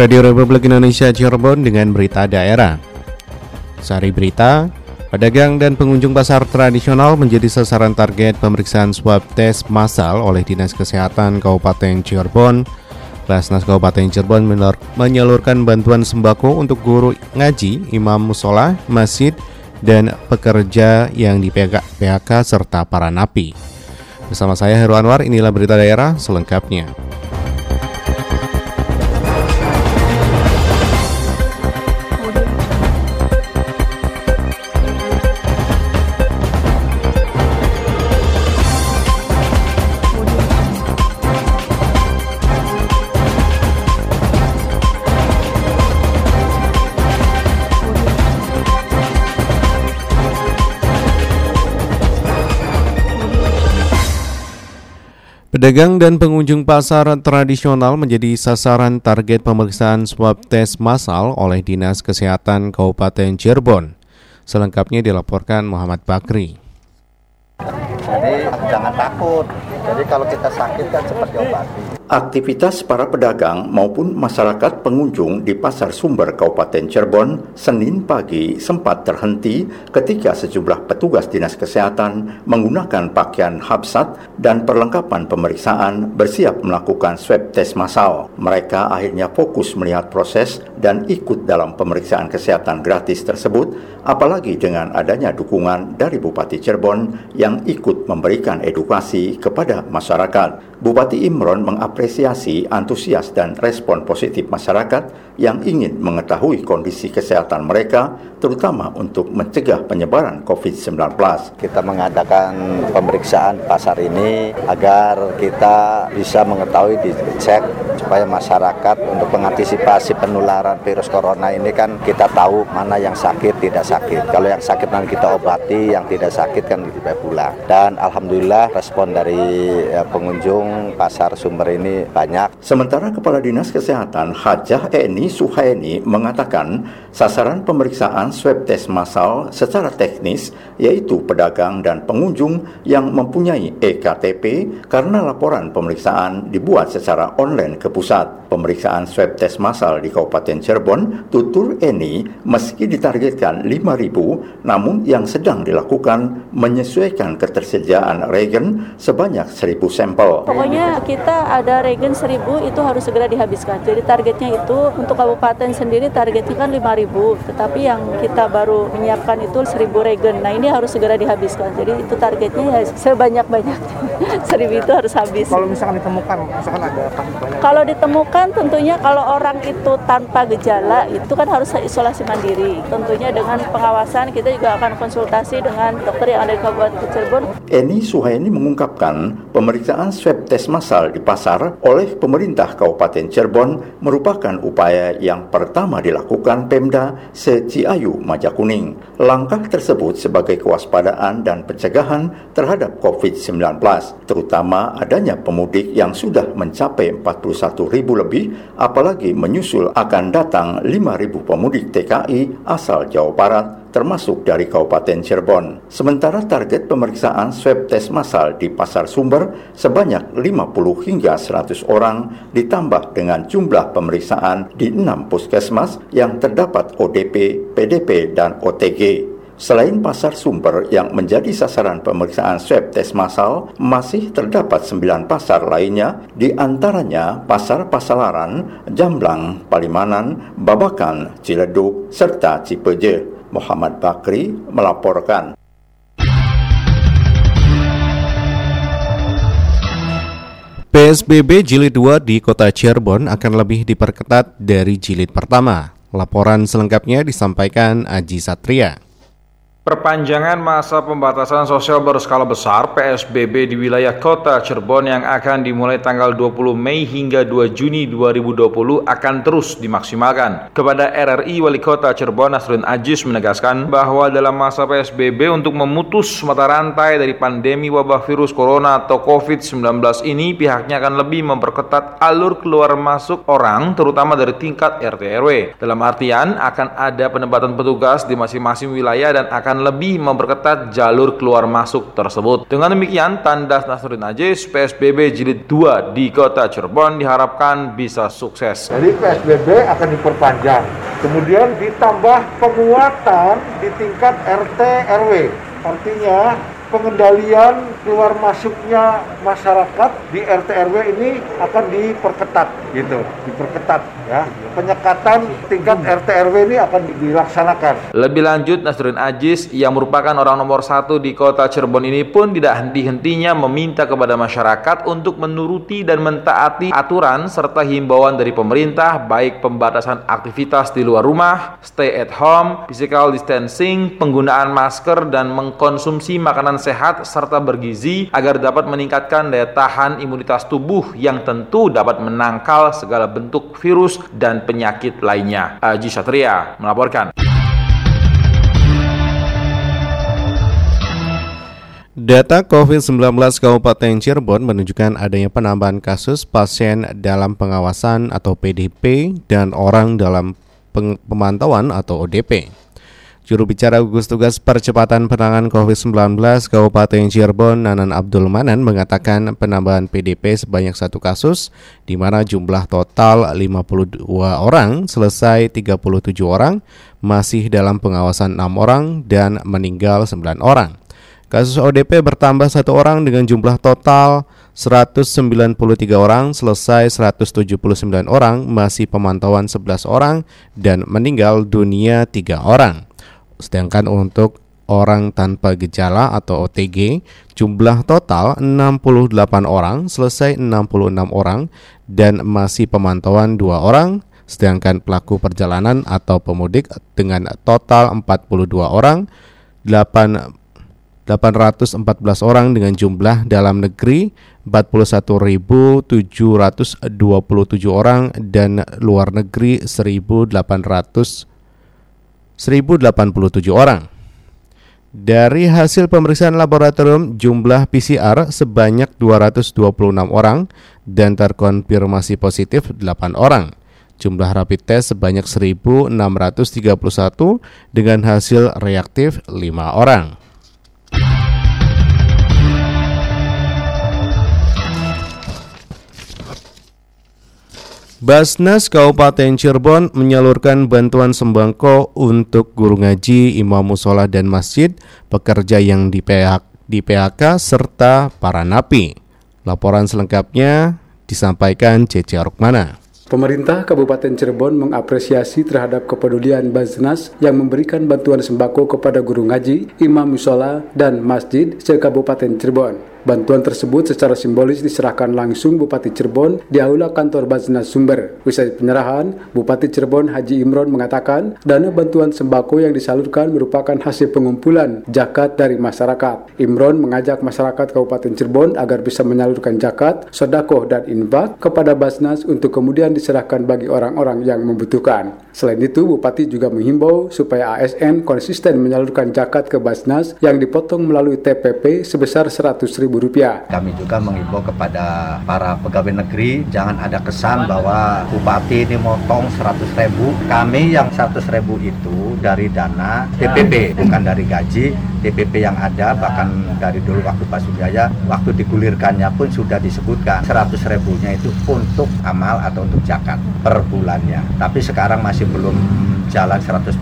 Radio Republik Indonesia Cirebon dengan berita daerah. Sari berita, pedagang dan pengunjung pasar tradisional menjadi sasaran target pemeriksaan swab tes massal oleh Dinas Kesehatan Kabupaten Cirebon. Basnas Kabupaten Cirebon menyalurkan bantuan sembako untuk guru ngaji, imam musola, masjid, dan pekerja yang di PHK, serta para napi. Bersama saya Heru Anwar, inilah berita daerah selengkapnya. Pedagang dan pengunjung pasar tradisional menjadi sasaran target pemeriksaan swab tes massal oleh Dinas Kesehatan Kabupaten Cirebon. Selengkapnya dilaporkan Muhammad Bakri. Jadi jangan takut. Jadi kalau kita sakit kan cepat diobati. Aktivitas para pedagang maupun masyarakat pengunjung di Pasar Sumber Kabupaten Cirebon Senin pagi sempat terhenti ketika sejumlah petugas Dinas Kesehatan menggunakan pakaian habsat dan perlengkapan pemeriksaan bersiap melakukan swab tes massal. Mereka akhirnya fokus melihat proses dan ikut dalam pemeriksaan kesehatan gratis tersebut, apalagi dengan adanya dukungan dari Bupati Cirebon yang ikut memberikan edukasi kepada masyarakat. Bupati Imron mengapresiasi antusias dan respon positif masyarakat yang ingin mengetahui kondisi kesehatan mereka, terutama untuk mencegah penyebaran COVID-19. Kita mengadakan pemeriksaan pasar ini agar kita bisa mengetahui dicek supaya masyarakat untuk mengantisipasi penularan virus corona ini kan kita tahu mana yang sakit tidak. Kalau yang sakit nanti kita obati, yang tidak sakit kan kita pulang. Dan alhamdulillah respon dari ya, pengunjung pasar sumber ini banyak. Sementara Kepala Dinas Kesehatan Hajah Eni Suhaini mengatakan sasaran pemeriksaan swab test massal secara teknis yaitu pedagang dan pengunjung yang mempunyai EKTP karena laporan pemeriksaan dibuat secara online ke pusat. Pemeriksaan swab test massal di Kabupaten Cirebon, tutur Eni, meski ditargetkan 5.000, namun yang sedang dilakukan menyesuaikan ketersediaan regen sebanyak 1.000 sampel. Pokoknya kita ada regen 1.000 itu harus segera dihabiskan. Jadi targetnya itu untuk kabupaten sendiri targetnya kan 5.000, tetapi yang kita baru menyiapkan itu 1.000 regen. Nah ini harus segera dihabiskan. Jadi itu targetnya ya sebanyak-banyak. 1.000 itu harus habis. Kalau misalkan ditemukan, misalkan ada banyak. Kalau ditemukan tentunya kalau orang itu tanpa gejala itu kan harus isolasi mandiri. Tentunya dengan pengawasan kita juga akan konsultasi dengan dokter yang ada di Kabupaten Cirebon. Eni Suhaini mengungkapkan pemeriksaan swab tes massal di pasar oleh pemerintah Kabupaten Cirebon merupakan upaya yang pertama dilakukan Pemda se-Ciayu Majakuning. Langkah tersebut sebagai kewaspadaan dan pencegahan terhadap COVID-19, terutama adanya pemudik yang sudah mencapai 41 ribu lebih, apalagi menyusul akan datang 5 ribu pemudik TKI asal Jawa Barat termasuk dari Kabupaten Cirebon. Sementara target pemeriksaan swab tes massal di Pasar Sumber sebanyak 50 hingga 100 orang ditambah dengan jumlah pemeriksaan di 6 puskesmas yang terdapat ODP, PDP, dan OTG. Selain pasar sumber yang menjadi sasaran pemeriksaan swab tes massal, masih terdapat 9 pasar lainnya, di antaranya Pasar Pasalaran, Jamblang, Palimanan, Babakan, Ciledug, serta Cipeje. Muhammad Bakri melaporkan. PSBB jilid 2 di kota Cirebon akan lebih diperketat dari jilid pertama. Laporan selengkapnya disampaikan Aji Satria. Perpanjangan masa pembatasan sosial berskala besar PSBB di wilayah kota Cirebon yang akan dimulai tanggal 20 Mei hingga 2 Juni 2020 akan terus dimaksimalkan. Kepada RRI Wali Kota Cirebon Nasrun Ajis menegaskan bahwa dalam masa PSBB untuk memutus mata rantai dari pandemi wabah virus corona atau COVID-19 ini pihaknya akan lebih memperketat alur keluar masuk orang terutama dari tingkat RT RW. Dalam artian akan ada penempatan petugas di masing-masing wilayah dan akan lebih memperketat jalur keluar masuk tersebut. Dengan demikian, Tandas Nasruddin Ajis PSBB Jilid 2 di Kota Cirebon diharapkan bisa sukses. Jadi PSBB akan diperpanjang. Kemudian ditambah penguatan di tingkat RT RW. Artinya pengendalian keluar masuknya masyarakat di RT RW ini akan diperketat gitu, diperketat ya. Penyekatan tingkat RT RW ini akan dilaksanakan. Lebih lanjut Nasruddin Ajis yang merupakan orang nomor satu di kota Cirebon ini pun tidak henti-hentinya meminta kepada masyarakat untuk menuruti dan mentaati aturan serta himbauan dari pemerintah baik pembatasan aktivitas di luar rumah, stay at home, physical distancing, penggunaan masker dan mengkonsumsi makanan sehat serta bergizi agar dapat meningkatkan daya tahan imunitas tubuh yang tentu dapat menangkal segala bentuk virus dan penyakit lainnya. Aji Satria melaporkan. Data COVID-19 Kabupaten Cirebon menunjukkan adanya penambahan kasus pasien dalam pengawasan atau PDP dan orang dalam pemantauan atau ODP. Juru bicara gugus tugas percepatan penanganan COVID-19 Kabupaten Cirebon Nanan Abdul Manan mengatakan penambahan PDP sebanyak satu kasus di mana jumlah total 52 orang, selesai 37 orang, masih dalam pengawasan 6 orang dan meninggal 9 orang. Kasus ODP bertambah satu orang dengan jumlah total 193 orang, selesai 179 orang, masih pemantauan 11 orang, dan meninggal dunia 3 orang. Sedangkan untuk orang tanpa gejala atau OTG, jumlah total 68 orang, selesai 66 orang dan masih pemantauan 2 orang, sedangkan pelaku perjalanan atau pemudik dengan total 42 orang, 8 814 orang dengan jumlah dalam negeri 41.727 orang dan luar negeri 1.800 1087 orang. Dari hasil pemeriksaan laboratorium, jumlah PCR sebanyak 226 orang dan terkonfirmasi positif 8 orang. Jumlah rapid test sebanyak 1631 dengan hasil reaktif 5 orang. Basnas Kabupaten Cirebon menyalurkan bantuan sembako untuk guru ngaji, imam musola dan masjid, pekerja yang di PHK, di PHK serta para napi. Laporan selengkapnya disampaikan Cece Rukmana. Pemerintah Kabupaten Cirebon mengapresiasi terhadap kepedulian Basnas yang memberikan bantuan sembako kepada guru ngaji, imam musola, dan masjid se-Kabupaten Cirebon. Bantuan tersebut secara simbolis diserahkan langsung Bupati Cirebon di aula kantor Basnas Sumber. Usai penyerahan, Bupati Cirebon Haji Imron mengatakan dana bantuan sembako yang disalurkan merupakan hasil pengumpulan zakat dari masyarakat. Imron mengajak masyarakat Kabupaten Cirebon agar bisa menyalurkan zakat, sodakoh, dan infak kepada Basnas untuk kemudian diserahkan bagi orang-orang yang membutuhkan. Selain itu, Bupati juga menghimbau supaya ASN konsisten menyalurkan zakat ke Basnas yang dipotong melalui TPP sebesar 100 ribu rupiah. Kami juga mengimbau kepada para pegawai negeri jangan ada kesan bahwa bupati ini motong 100 ribu. Kami yang 100 ribu itu dari dana TPP bukan dari gaji TPP yang ada bahkan dari dulu waktu Pak Sujaya waktu digulirkannya pun sudah disebutkan 100 ribunya itu untuk amal atau untuk zakat per bulannya. Tapi sekarang masih belum jalan 100%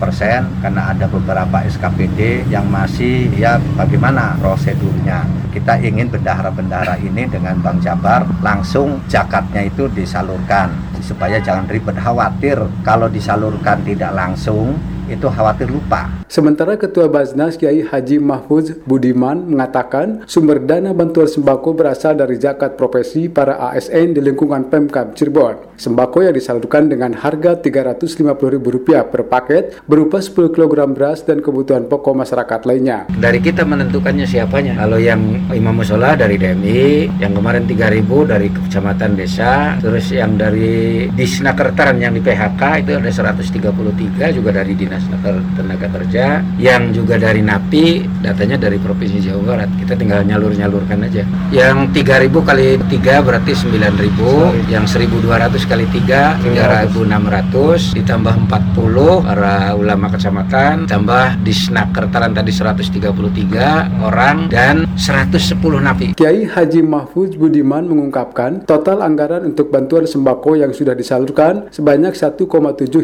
karena ada beberapa SKPD yang masih ya bagaimana prosedurnya. Kita ingin bendahara-bendahara ini dengan Bank Jabar langsung zakatnya itu disalurkan supaya jangan ribet khawatir kalau disalurkan tidak langsung itu khawatir lupa. Sementara Ketua Baznas Kiai Haji Mahfuz Budiman mengatakan sumber dana bantuan sembako berasal dari zakat profesi para ASN di lingkungan Pemkab Cirebon. Sembako yang disalurkan dengan harga Rp350.000 per paket berupa 10 kg beras dan kebutuhan pokok masyarakat lainnya. Dari kita menentukannya siapanya. Kalau yang Imam Musola dari DMI, yang kemarin 3.000 dari Kecamatan Desa, terus yang dari Disnakertaran yang di PHK itu ada 133 juga dari Dinas Dinas Tenaga Kerja yang juga dari NAPI datanya dari Provinsi Jawa Barat. Kita tinggal nyalur-nyalurkan aja. Yang 3000 kali 3 berarti 9000 yang 1200 kali 3 3600 ditambah 40 para ulama kecamatan tambah di Snaker tadi 133 orang dan 110 NAPI. Kiai Haji Mahfuz Budiman mengungkapkan total anggaran untuk bantuan sembako yang sudah disalurkan sebanyak 1,7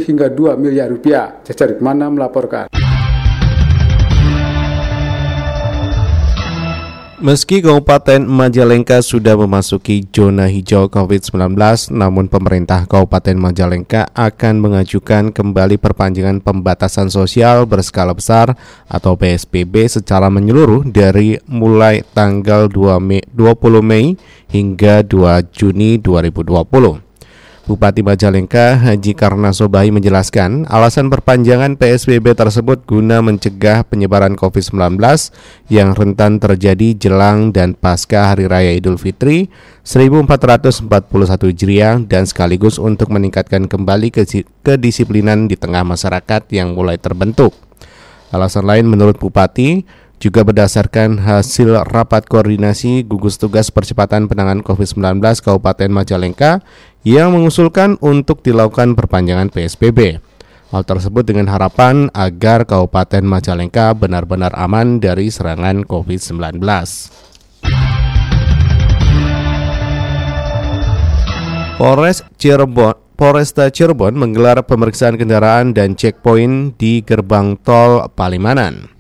hingga 2 miliar rupiah. Mana melaporkan. Meski Kabupaten Majalengka sudah memasuki zona hijau COVID-19, namun pemerintah Kabupaten Majalengka akan mengajukan kembali perpanjangan pembatasan sosial berskala besar atau PSBB secara menyeluruh dari mulai tanggal 2 Mei, 20 Mei hingga 2 Juni 2020. Bupati Majalengka Haji Karna Sobahi menjelaskan alasan perpanjangan PSBB tersebut guna mencegah penyebaran COVID-19 yang rentan terjadi jelang dan pasca Hari Raya Idul Fitri 1441 Hijriah dan sekaligus untuk meningkatkan kembali kedisiplinan di tengah masyarakat yang mulai terbentuk. Alasan lain menurut Bupati, juga berdasarkan hasil rapat koordinasi gugus tugas percepatan penanganan COVID-19 Kabupaten Majalengka yang mengusulkan untuk dilakukan perpanjangan PSBB. Hal tersebut dengan harapan agar Kabupaten Majalengka benar-benar aman dari serangan COVID-19. Polres Cirebon Polresta Cirebon menggelar pemeriksaan kendaraan dan checkpoint di gerbang tol Palimanan.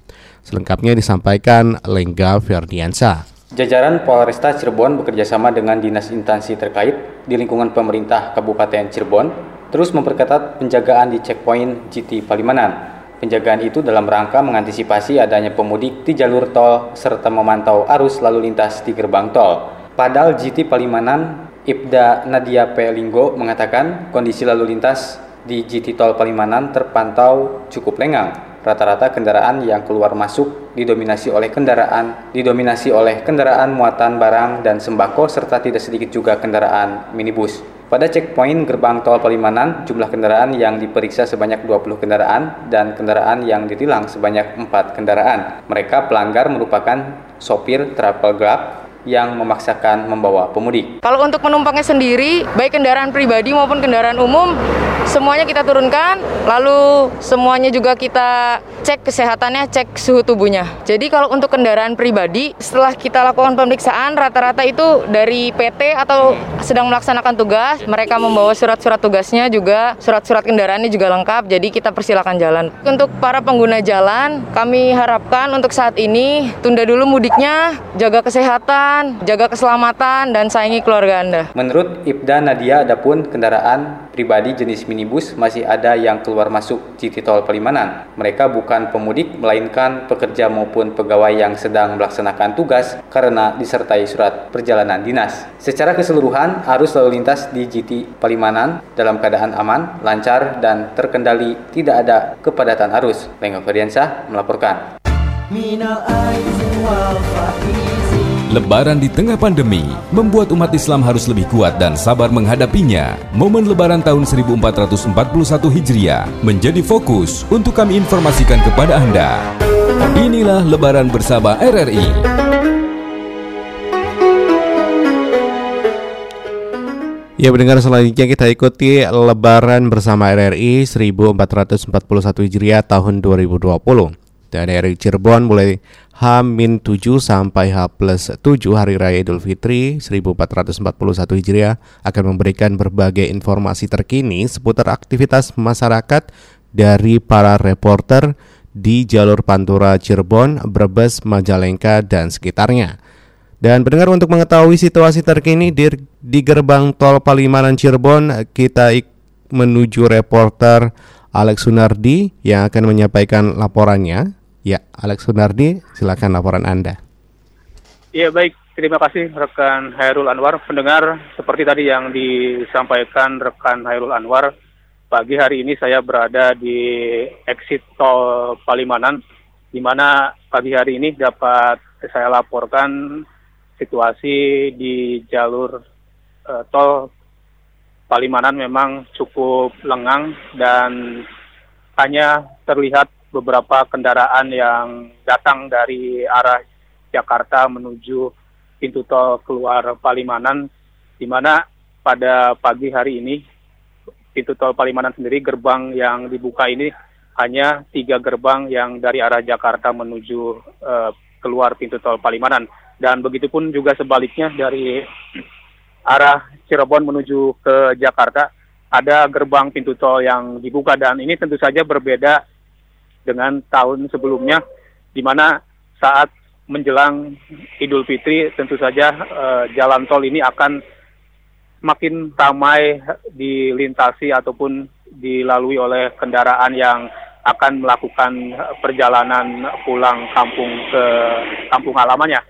Selengkapnya disampaikan Lengga Ferdiansa. Jajaran Polresta Cirebon bekerjasama dengan dinas instansi terkait di lingkungan pemerintah Kabupaten Cirebon terus memperketat penjagaan di checkpoint GT Palimanan. Penjagaan itu dalam rangka mengantisipasi adanya pemudik di jalur tol serta memantau arus lalu lintas di gerbang tol. Padahal GT Palimanan, Ibda Nadia P. Mengatakan kondisi lalu lintas di GT Tol Palimanan terpantau cukup lengang rata-rata kendaraan yang keluar masuk didominasi oleh kendaraan didominasi oleh kendaraan muatan barang dan sembako serta tidak sedikit juga kendaraan minibus. Pada checkpoint gerbang tol Palimanan, jumlah kendaraan yang diperiksa sebanyak 20 kendaraan dan kendaraan yang ditilang sebanyak 4 kendaraan. Mereka pelanggar merupakan sopir travel Grab, yang memaksakan membawa pemudik. Kalau untuk penumpangnya sendiri, baik kendaraan pribadi maupun kendaraan umum, semuanya kita turunkan, lalu semuanya juga kita cek kesehatannya, cek suhu tubuhnya. Jadi kalau untuk kendaraan pribadi, setelah kita lakukan pemeriksaan, rata-rata itu dari PT atau sedang melaksanakan tugas, mereka membawa surat-surat tugasnya juga, surat-surat kendaraannya juga lengkap, jadi kita persilakan jalan. Untuk para pengguna jalan, kami harapkan untuk saat ini tunda dulu mudiknya, jaga kesehatan, kesehatan, jaga keselamatan, dan sayangi keluarga Anda. Menurut Ibda Nadia, adapun kendaraan pribadi jenis minibus masih ada yang keluar masuk GT Tol Palimanan. Mereka bukan pemudik, melainkan pekerja maupun pegawai yang sedang melaksanakan tugas karena disertai surat perjalanan dinas. Secara keseluruhan, arus lalu lintas di GT Palimanan dalam keadaan aman, lancar, dan terkendali tidak ada kepadatan arus. Lengga Ferdiansyah melaporkan. Lebaran di tengah pandemi membuat umat Islam harus lebih kuat dan sabar menghadapinya. Momen Lebaran tahun 1441 Hijriah menjadi fokus untuk kami informasikan kepada Anda. Inilah Lebaran bersama RRI. Ya mendengar selanjutnya kita ikuti Lebaran bersama RRI 1441 Hijriah tahun 2020 dan dari Cirebon mulai H-7 sampai H plus 7 Hari Raya Idul Fitri 1441 Hijriah akan memberikan berbagai informasi terkini seputar aktivitas masyarakat dari para reporter di jalur Pantura Cirebon, Brebes, Majalengka, dan sekitarnya. Dan pendengar untuk mengetahui situasi terkini di, di gerbang tol Palimanan Cirebon, kita menuju reporter Alex Sunardi yang akan menyampaikan laporannya. Ya, Alex Sunardi, silakan laporan Anda. Iya, baik. Terima kasih rekan Hairul Anwar. Pendengar, seperti tadi yang disampaikan rekan Hairul Anwar, pagi hari ini saya berada di exit tol Palimanan, di mana pagi hari ini dapat saya laporkan situasi di jalur uh, tol Palimanan memang cukup lengang dan hanya terlihat beberapa kendaraan yang datang dari arah Jakarta menuju pintu tol keluar Palimanan, di mana pada pagi hari ini pintu tol Palimanan sendiri gerbang yang dibuka ini hanya tiga gerbang yang dari arah Jakarta menuju uh, keluar pintu tol Palimanan. Dan begitupun juga sebaliknya dari arah Cirebon menuju ke Jakarta ada gerbang pintu tol yang dibuka. Dan ini tentu saja berbeda dengan tahun sebelumnya di mana saat menjelang Idul Fitri tentu saja uh, jalan tol ini akan makin ramai dilintasi ataupun dilalui oleh kendaraan yang akan melakukan perjalanan pulang kampung ke kampung halamannya.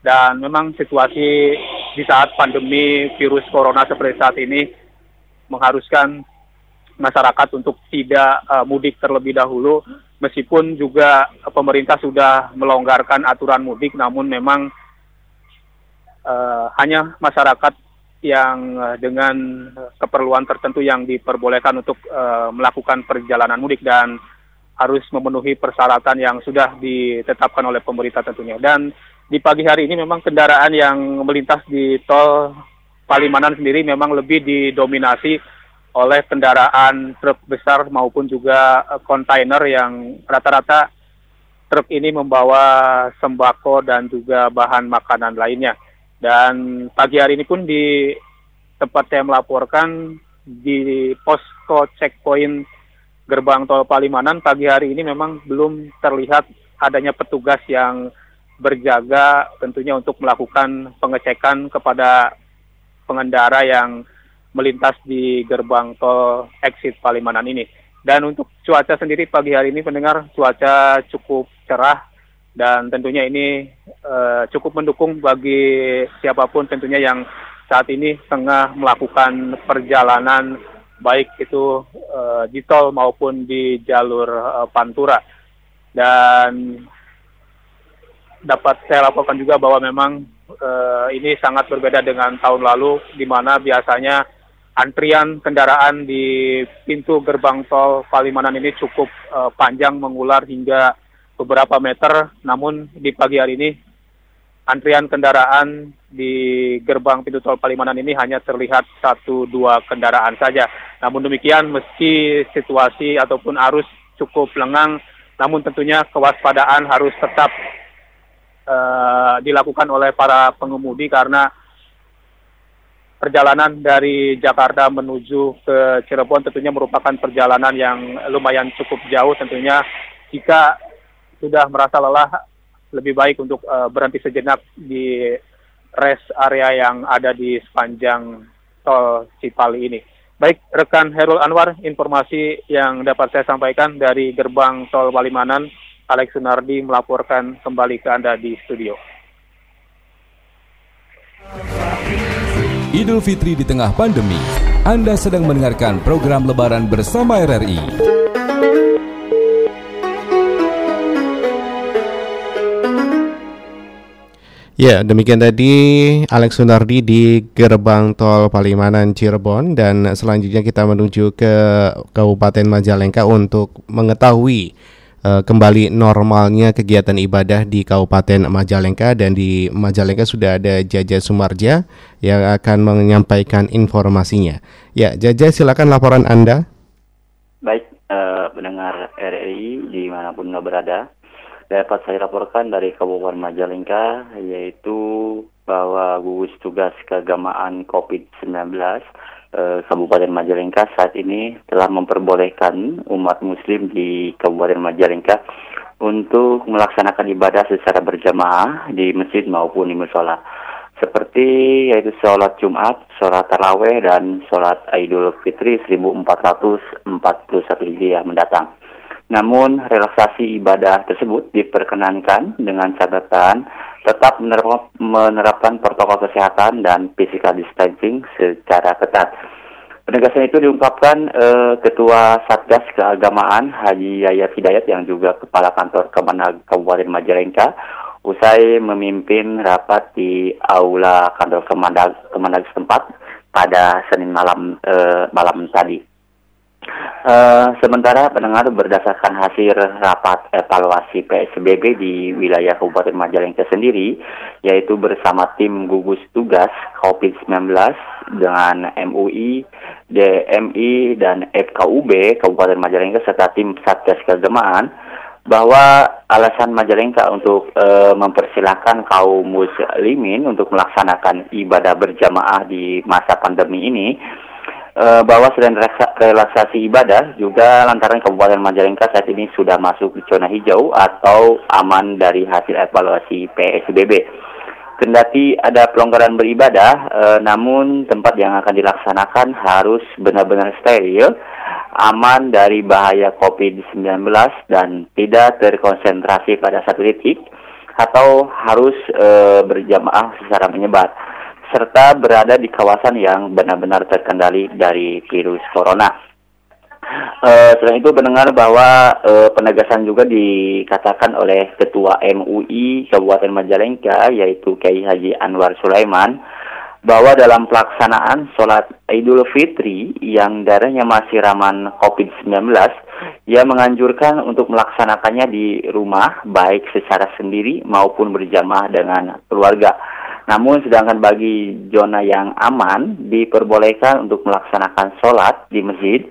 Dan memang situasi di saat pandemi virus corona seperti saat ini mengharuskan masyarakat untuk tidak uh, mudik terlebih dahulu meskipun juga pemerintah sudah melonggarkan aturan mudik namun memang uh, hanya masyarakat yang uh, dengan keperluan tertentu yang diperbolehkan untuk uh, melakukan perjalanan mudik dan harus memenuhi persyaratan yang sudah ditetapkan oleh pemerintah tentunya. Dan di pagi hari ini memang kendaraan yang melintas di tol Palimanan sendiri memang lebih didominasi oleh kendaraan truk besar maupun juga kontainer yang rata-rata truk ini membawa sembako dan juga bahan makanan lainnya. Dan pagi hari ini pun di tempat saya melaporkan di posko checkpoint gerbang tol Palimanan pagi hari ini memang belum terlihat adanya petugas yang berjaga tentunya untuk melakukan pengecekan kepada pengendara yang melintas di gerbang tol exit Palimanan ini. Dan untuk cuaca sendiri pagi hari ini pendengar cuaca cukup cerah dan tentunya ini uh, cukup mendukung bagi siapa pun tentunya yang saat ini tengah melakukan perjalanan baik itu uh, di tol maupun di jalur uh, Pantura. Dan dapat saya laporkan juga bahwa memang uh, ini sangat berbeda dengan tahun lalu di mana biasanya antrian kendaraan di pintu gerbang tol Palimanan ini cukup uh, panjang mengular hingga beberapa meter. Namun di pagi hari ini antrian kendaraan di gerbang pintu tol Palimanan ini hanya terlihat satu dua kendaraan saja. Namun demikian meski situasi ataupun arus cukup lengang, namun tentunya kewaspadaan harus tetap uh, dilakukan oleh para pengemudi karena perjalanan dari Jakarta menuju ke Cirebon tentunya merupakan perjalanan yang lumayan cukup jauh tentunya jika sudah merasa lelah lebih baik untuk uh, berhenti sejenak di rest area yang ada di sepanjang tol Cipali ini. Baik, rekan Herul Anwar, informasi yang dapat saya sampaikan dari gerbang tol Palimanan, Alex Sunardi melaporkan kembali ke Anda di studio. Idul Fitri di tengah pandemi. Anda sedang mendengarkan program Lebaran bersama RRI. Ya, demikian tadi Alex Sunardi di gerbang tol Palimanan Cirebon dan selanjutnya kita menuju ke Kabupaten Majalengka untuk mengetahui uh, kembali normalnya kegiatan ibadah di Kabupaten Majalengka dan di Majalengka sudah ada Jaja Sumarja yang akan menyampaikan informasinya. Ya, Jaja silakan laporan Anda. Baik, uh, mendengar RRI di mana pun Anda berada, dapat saya laporkan dari Kabupaten Majalengka yaitu bahwa gugus tugas keagamaan COVID-19 Eh, Kabupaten Majalengka saat ini telah memperbolehkan umat muslim di Kabupaten Majalengka untuk melaksanakan ibadah secara berjamaah di masjid maupun di musola seperti yaitu sholat Jumat, sholat Taraweh dan sholat Idul Fitri 1441 Hijriah mendatang. Namun relaksasi ibadah tersebut diperkenankan dengan catatan tetap menerapkan protokol kesehatan dan physical distancing secara ketat. Penegasan itu diungkapkan eh, Ketua Satgas Keagamaan Haji Yayat Hidayat yang juga Kepala Kantor Kemenag Kabupaten Majalengka usai memimpin rapat di Aula Kantor Kemenag, Kemenag setempat pada Senin malam eh, malam tadi. Uh, sementara pendengar berdasarkan hasil rapat evaluasi PSBB di wilayah Kabupaten Majalengka sendiri, yaitu bersama tim gugus tugas COVID-19 dengan MUI, DMI, dan FKUB Kabupaten Majalengka serta tim Satgas Keagamaan, bahwa alasan Majalengka untuk uh, mempersilahkan kaum muslimin untuk melaksanakan ibadah berjamaah di masa pandemi ini uh, bahwa selain relaksasi ibadah juga lantaran Kabupaten Majalengka saat ini sudah masuk zona hijau atau aman dari hasil evaluasi PSBB. Kendati ada pelonggaran beribadah, uh, namun tempat yang akan dilaksanakan harus benar-benar steril, aman dari bahaya COVID-19 dan tidak terkonsentrasi pada satu titik atau harus uh, berjamaah secara menyebar serta berada di kawasan yang benar-benar terkendali dari virus corona. Uh, selain itu mendengar bahwa uh, penegasan juga dikatakan oleh Ketua MUI Kabupaten Majalengka yaitu Kiai Haji Anwar Sulaiman bahwa dalam pelaksanaan sholat Idul Fitri yang darahnya masih raman COVID-19, ia menganjurkan untuk melaksanakannya di rumah baik secara sendiri maupun berjamaah dengan keluarga. Namun sedangkan bagi zona yang aman diperbolehkan untuk melaksanakan sholat di masjid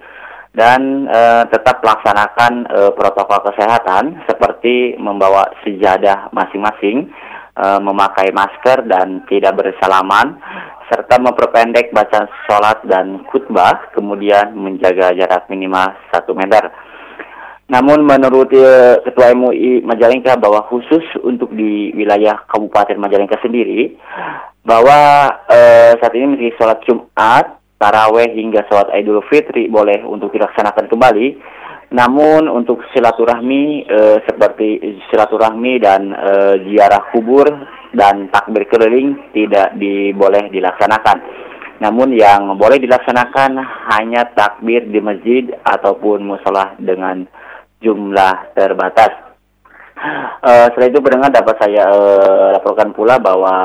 dan e, tetap melaksanakan e, protokol kesehatan seperti membawa sejadah masing-masing, e, memakai masker dan tidak bersalaman, serta memperpendek bacaan sholat dan khutbah, kemudian menjaga jarak minimal 1 meter. Namun menurut uh, Ketua MUI Majalengka bahwa khusus untuk di wilayah Kabupaten Majalengka sendiri bahwa uh, saat ini meski sholat Jumat, taraweh hingga sholat Idul Fitri boleh untuk dilaksanakan kembali. Namun untuk silaturahmi uh, seperti silaturahmi dan ziarah kubur dan takbir keliling tidak diboleh dilaksanakan. Namun yang boleh dilaksanakan hanya takbir di masjid ataupun musola dengan jumlah terbatas. Uh, setelah itu pendengar dapat saya uh, laporkan pula bahwa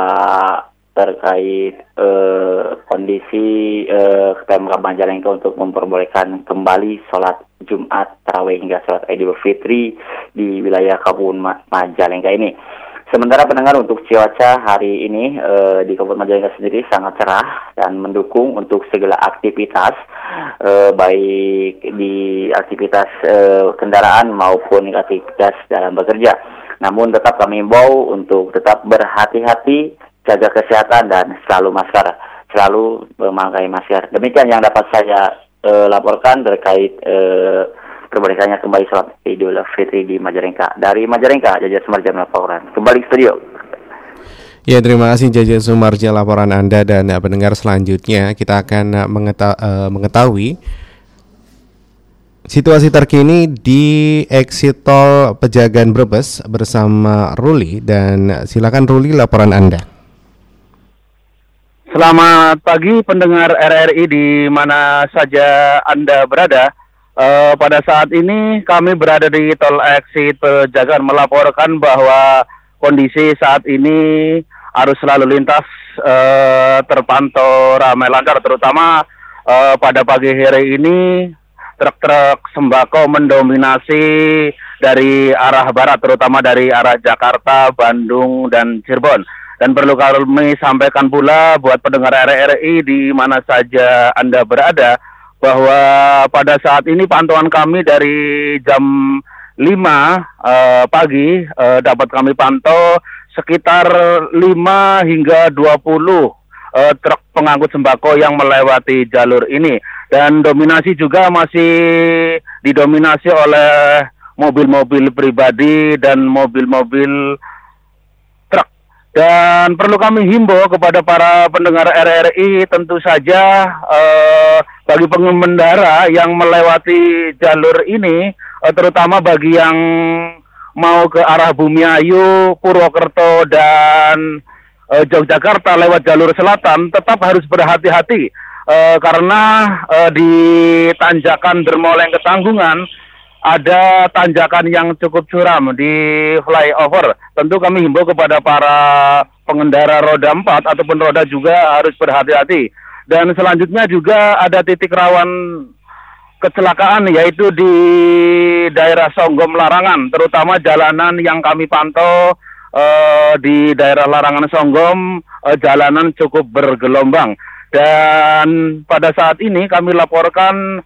terkait uh, kondisi uh, Pemkab Majalengka untuk memperbolehkan kembali sholat Jumat, Tarawih hingga sholat Idul Fitri di wilayah Kabupaten Majalengka ini. Sementara pendengar untuk cuaca hari ini e, di Kabupaten Majalengka sendiri sangat cerah dan mendukung untuk segala aktivitas e, baik di aktivitas e, kendaraan maupun aktivitas dalam bekerja. Namun tetap kami imbau untuk tetap berhati-hati, jaga kesehatan dan selalu masker, selalu memakai masker. Demikian yang dapat saya e, laporkan terkait e, diperbolehkannya kembali sholat Idul Fitri di Majalengka. Dari Majalengka, Jajah Sumarja melaporkan. Kembali ke studio. Ya terima kasih Jajah Sumarja laporan Anda dan uh, pendengar selanjutnya kita akan uh, mengeta uh, mengetahui situasi terkini di exit tol Pejagan Brebes bersama Ruli dan silakan Ruli laporan Anda. Selamat pagi pendengar RRI di mana saja Anda berada. Uh, pada saat ini kami berada di tol exit Pejagan melaporkan bahwa kondisi saat ini arus lalu lintas uh, terpantau ramai lancar terutama uh, pada pagi hari ini truk-truk sembako mendominasi dari arah barat terutama dari arah Jakarta, Bandung dan Cirebon. Dan perlu kami sampaikan pula buat pendengar RRI di mana saja Anda berada bahwa pada saat ini pantauan kami dari jam 5 uh, pagi uh, dapat kami pantau sekitar 5 hingga 20 uh, eh, truk pengangkut sembako yang melewati jalur ini. Dan dominasi juga masih didominasi oleh mobil-mobil pribadi dan mobil-mobil dan perlu kami himbau kepada para pendengar RRI tentu saja eh, bagi pengendara yang melewati jalur ini, terutama bagi yang mau ke arah Bumiayu, Purwokerto dan eh, Yogyakarta lewat jalur selatan, tetap harus berhati-hati eh, karena eh, di tanjakan Dermoleng Ketanggungan ada tanjakan yang cukup curam di flyover. Tentu kami himbau kepada para pengendara roda 4 ataupun roda juga harus berhati-hati. Dan selanjutnya juga ada titik rawan kecelakaan yaitu di daerah Songgom Larangan, terutama jalanan yang kami pantau uh, di daerah Larangan Songgom uh, jalanan cukup bergelombang. Dan pada saat ini kami laporkan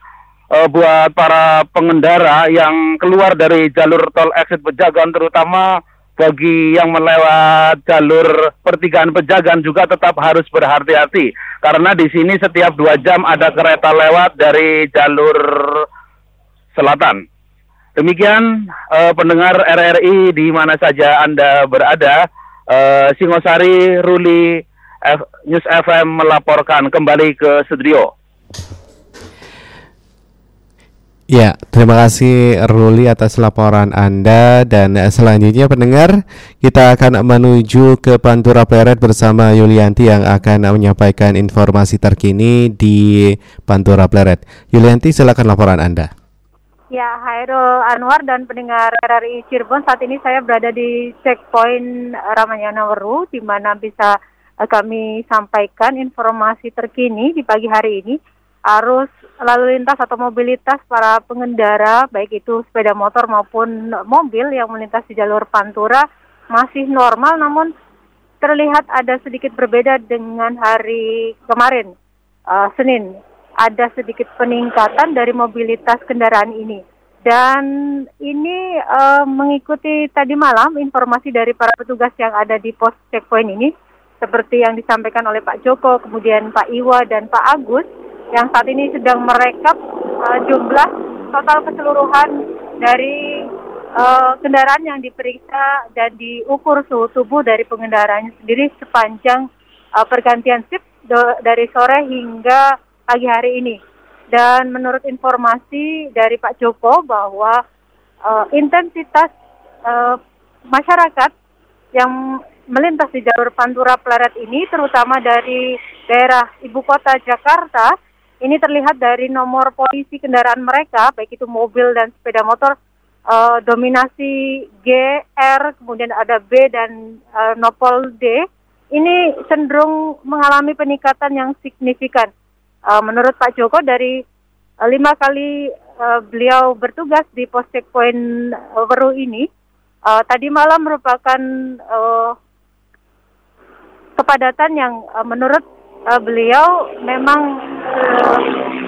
uh, buat para pengendara yang keluar dari jalur tol exit Pejagan terutama bagi yang melewat jalur pertigaan pejagan juga tetap harus berhati-hati karena di sini setiap dua jam ada kereta lewat dari jalur selatan. Demikian uh, pendengar RRI di mana saja Anda berada, uh, Singosari Ruli F News FM melaporkan kembali ke studio. Ya, terima kasih Ruli atas laporan Anda dan selanjutnya pendengar kita akan menuju ke Pantura Pleret bersama Yulianti yang akan menyampaikan informasi terkini di Pantura Pleret. Yulianti silakan laporan Anda. Ya, Hairul Anwar dan pendengar RRI Cirebon saat ini saya berada di checkpoint Ramayana Weru di mana bisa eh, kami sampaikan informasi terkini di pagi hari ini arus lalu lintas atau mobilitas para pengendara baik itu sepeda motor maupun mobil yang melintas di jalur Pantura masih normal namun terlihat ada sedikit berbeda dengan hari kemarin uh, Senin. Ada sedikit peningkatan dari mobilitas kendaraan ini. Dan ini uh, mengikuti tadi malam informasi dari para petugas yang ada di pos checkpoint ini seperti yang disampaikan oleh Pak Joko kemudian Pak Iwa dan Pak Agus yang saat ini sedang merekap uh, jumlah total keseluruhan dari uh, kendaraan yang diperiksa dan diukur suhu tubuh dari pengendaranya sendiri sepanjang uh, pergantian shift dari sore hingga pagi hari ini. Dan menurut informasi dari Pak Joko bahwa uh, intensitas uh, masyarakat yang melintas di jalur Pantura Pleret ini terutama dari daerah ibu kota Jakarta ini terlihat dari nomor polisi kendaraan mereka, baik itu mobil dan sepeda motor, uh, dominasi G, R, kemudian ada B dan uh, nopol D. Ini cenderung mengalami peningkatan yang signifikan. Uh, menurut Pak Joko dari uh, lima kali uh, beliau bertugas di pos checkpoint uh, Weru ini, uh, tadi malam merupakan uh, kepadatan yang uh, menurut uh, beliau memang uh,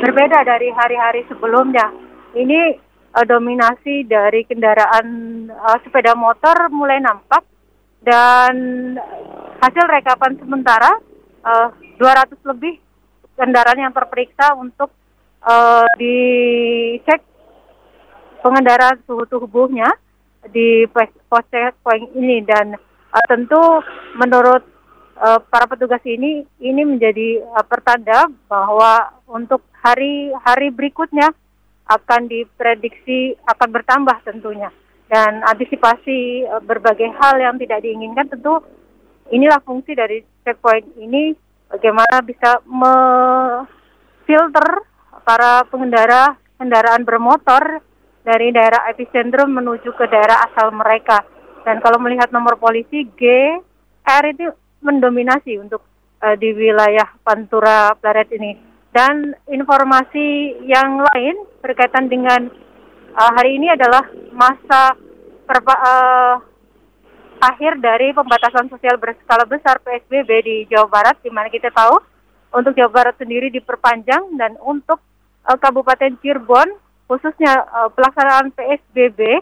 berbeda dari hari-hari sebelumnya. Ini uh, dominasi dari kendaraan uh, sepeda motor mulai nampak dan hasil rekapan sementara uh, 200 lebih kendaraan yang terperiksa untuk uh, dicek pengendara suhu tubuhnya di pos checkpoint ini dan uh, tentu menurut uh, para petugas ini ini menjadi uh, pertanda bahwa untuk hari-hari berikutnya akan diprediksi akan bertambah tentunya. Dan antisipasi uh, berbagai hal yang tidak diinginkan tentu inilah fungsi dari checkpoint ini bagaimana bisa memfilter para pengendara kendaraan bermotor dari daerah epicentrum menuju ke daerah asal mereka. Dan kalau melihat nomor polisi G R itu mendominasi untuk uh, di wilayah Pantura Plaret ini. Dan informasi yang lain berkaitan dengan uh, hari ini adalah masa perba, uh, akhir dari pembatasan sosial berskala besar PSBB di Jawa Barat, di mana kita tahu untuk Jawa Barat sendiri diperpanjang dan untuk uh, Kabupaten Cirebon khususnya uh, pelaksanaan PSBB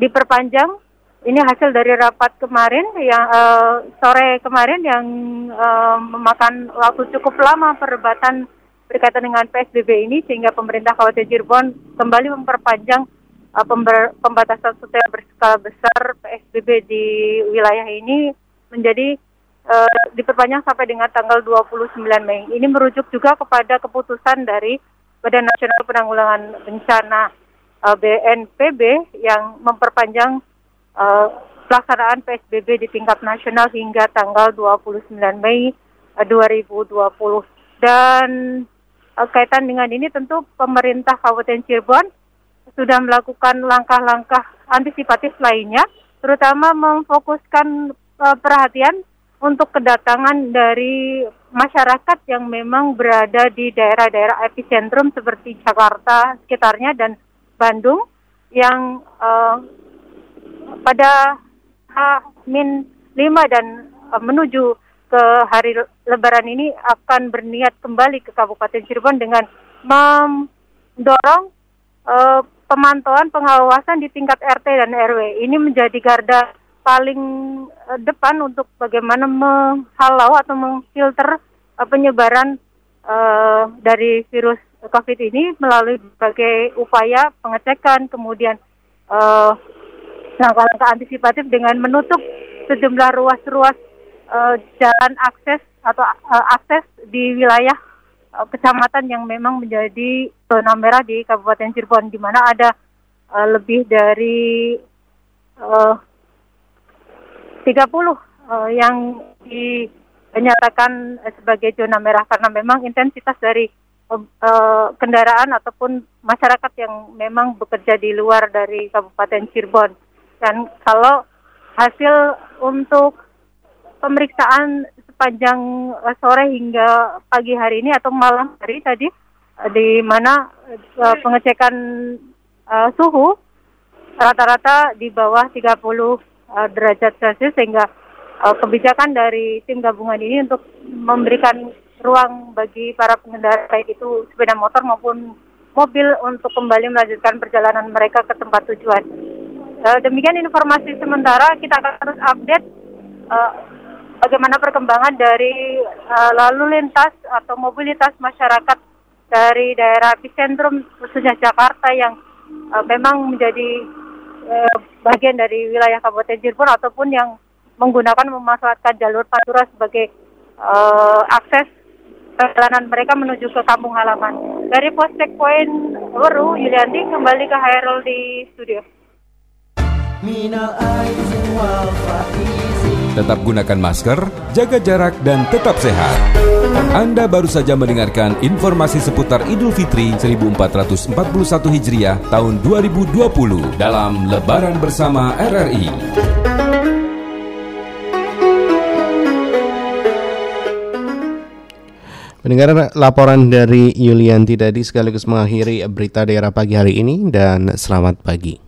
diperpanjang ini hasil dari rapat kemarin yang uh, sore kemarin yang uh, memakan waktu cukup lama perdebatan berkaitan dengan PSBB ini sehingga pemerintah Kabupaten Cirebon kembali memperpanjang uh, pember, pembatasan sosial berskala besar PSBB di wilayah ini menjadi uh, diperpanjang sampai dengan tanggal 29 Mei. Ini merujuk juga kepada keputusan dari Badan Nasional Penanggulangan Bencana uh, BNPB yang memperpanjang uh, pelaksanaan PSBB di tingkat nasional hingga tanggal 29 Mei uh, 2020. Dan uh, kaitan dengan ini tentu pemerintah Kabupaten Cirebon sudah melakukan langkah-langkah antisipatif lainnya, terutama memfokuskan uh, perhatian untuk kedatangan dari masyarakat yang memang berada di daerah-daerah epicentrum seperti Jakarta sekitarnya dan Bandung yang uh, pada H-5 dan uh, menuju ke hari Lebaran ini akan berniat kembali ke Kabupaten Cirebon dengan mendorong uh, pemantauan pengawasan di tingkat RT dan RW. Ini menjadi garda paling uh, depan untuk bagaimana menghalau atau mengfilter uh, penyebaran uh, dari virus COVID ini melalui berbagai upaya pengecekan, kemudian langkah-langkah antisipatif dengan menutup sejumlah ruas-ruas uh, jalan akses atau uh, akses di wilayah uh, kecamatan yang memang menjadi zona merah di Kabupaten Cirebon di mana ada uh, lebih dari uh, 30 uh, yang dinyatakan sebagai zona merah. Karena memang intensitas dari uh, kendaraan ataupun masyarakat yang memang bekerja di luar dari Kabupaten Cirebon dan kalau hasil untuk pemeriksaan sepanjang uh, sore hingga pagi hari ini atau malam hari tadi uh, di mana uh, pengecekan uh, suhu rata-rata di bawah 30 uh, derajat Celcius sehingga uh, kebijakan dari tim gabungan ini untuk memberikan ruang bagi para pengendara baik itu sepeda motor maupun mobil untuk kembali melanjutkan perjalanan mereka ke tempat tujuan. Uh, demikian informasi sementara kita akan terus update uh, bagaimana perkembangan dari uh, lalu lintas atau mobilitas masyarakat dari daerah epicentrum khususnya Jakarta yang uh, memang menjadi uh, bagian dari wilayah Kabupaten Cirebon ataupun yang menggunakan memanfaatkan jalur Pantura sebagai uh, akses perjalanan mereka menuju ke kampung halaman. Dari pos checkpoint Weru, Yulianti kembali ke Hairul di studio. Tetap gunakan masker, jaga jarak, dan tetap sehat. Anda baru saja mendengarkan informasi seputar Idul Fitri 1441 Hijriah tahun 2020 dalam Lebaran Bersama RRI. Pendengar laporan dari Yulianti tadi sekaligus mengakhiri berita daerah pagi hari ini dan selamat pagi.